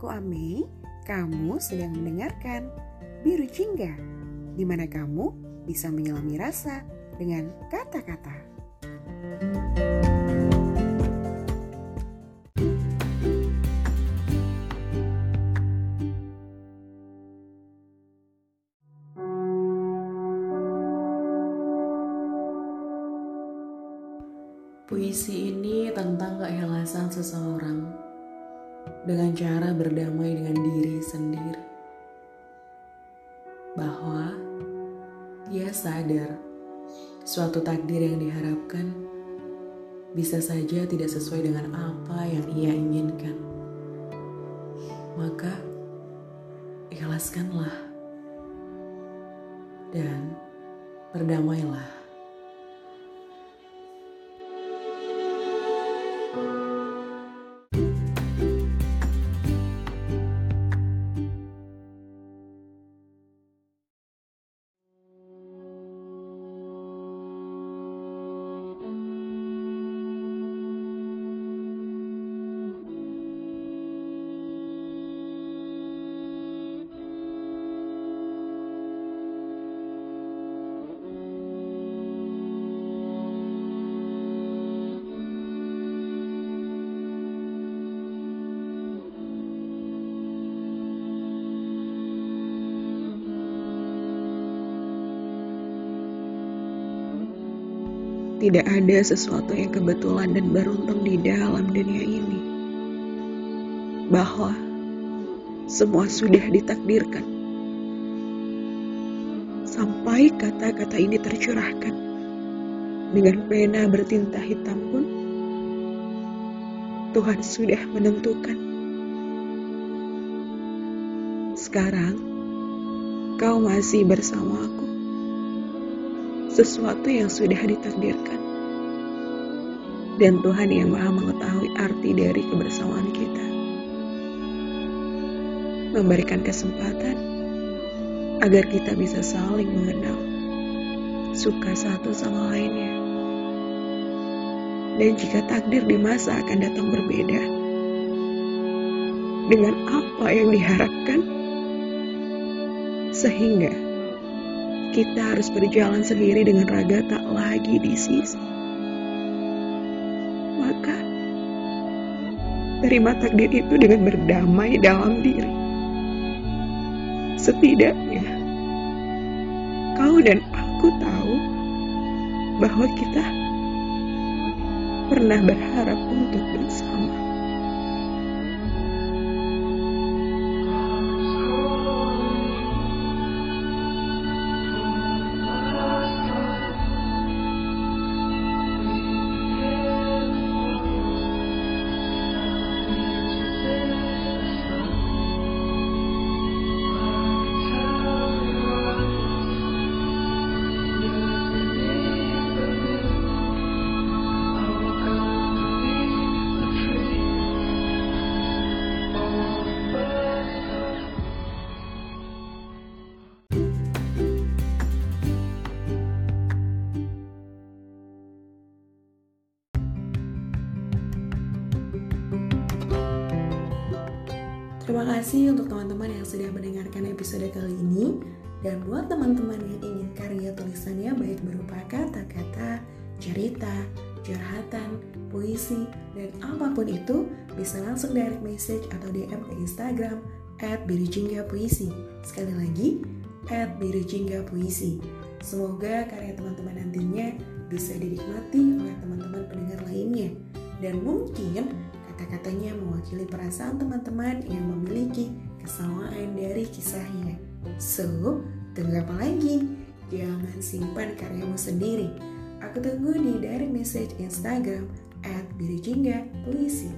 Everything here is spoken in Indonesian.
aku Ame. Kamu sedang mendengarkan Biru Jingga, di mana kamu bisa menyelami rasa dengan kata-kata. Puisi ini tentang keikhlasan seseorang dengan cara berdamai dengan diri sendiri. Bahwa dia sadar suatu takdir yang diharapkan bisa saja tidak sesuai dengan apa yang ia inginkan. Maka ikhlaskanlah dan berdamailah. Tidak ada sesuatu yang kebetulan dan beruntung di dalam dunia ini. Bahwa semua sudah ditakdirkan. Sampai kata-kata ini tercurahkan dengan pena bertinta hitam pun Tuhan sudah menentukan. Sekarang kau masih bersamaku sesuatu yang sudah ditakdirkan. Dan Tuhan yang maha mengetahui arti dari kebersamaan kita. Memberikan kesempatan agar kita bisa saling mengenal, suka satu sama lainnya. Dan jika takdir di masa akan datang berbeda, dengan apa yang diharapkan, sehingga kita harus berjalan sendiri dengan raga tak lagi di sisi. Maka, terima takdir itu dengan berdamai dalam diri. Setidaknya, kau dan aku tahu bahwa kita pernah berharap untuk bersama. Terima kasih untuk teman-teman yang sudah mendengarkan episode kali ini dan buat teman-teman yang ingin karya tulisannya baik berupa kata-kata, cerita, curhatan, puisi, dan apa pun itu bisa langsung direct message atau DM ke Instagram at Puisi. Sekali lagi, at Puisi. Semoga karya teman-teman nantinya bisa dinikmati oleh teman-teman pendengar lainnya. Dan mungkin kata-katanya mewakili perasaan teman-teman yang memiliki kesamaan dari kisahnya. So, tunggu apa lagi? Jangan simpan karyamu sendiri. Aku tunggu di direct message Instagram at Puisi.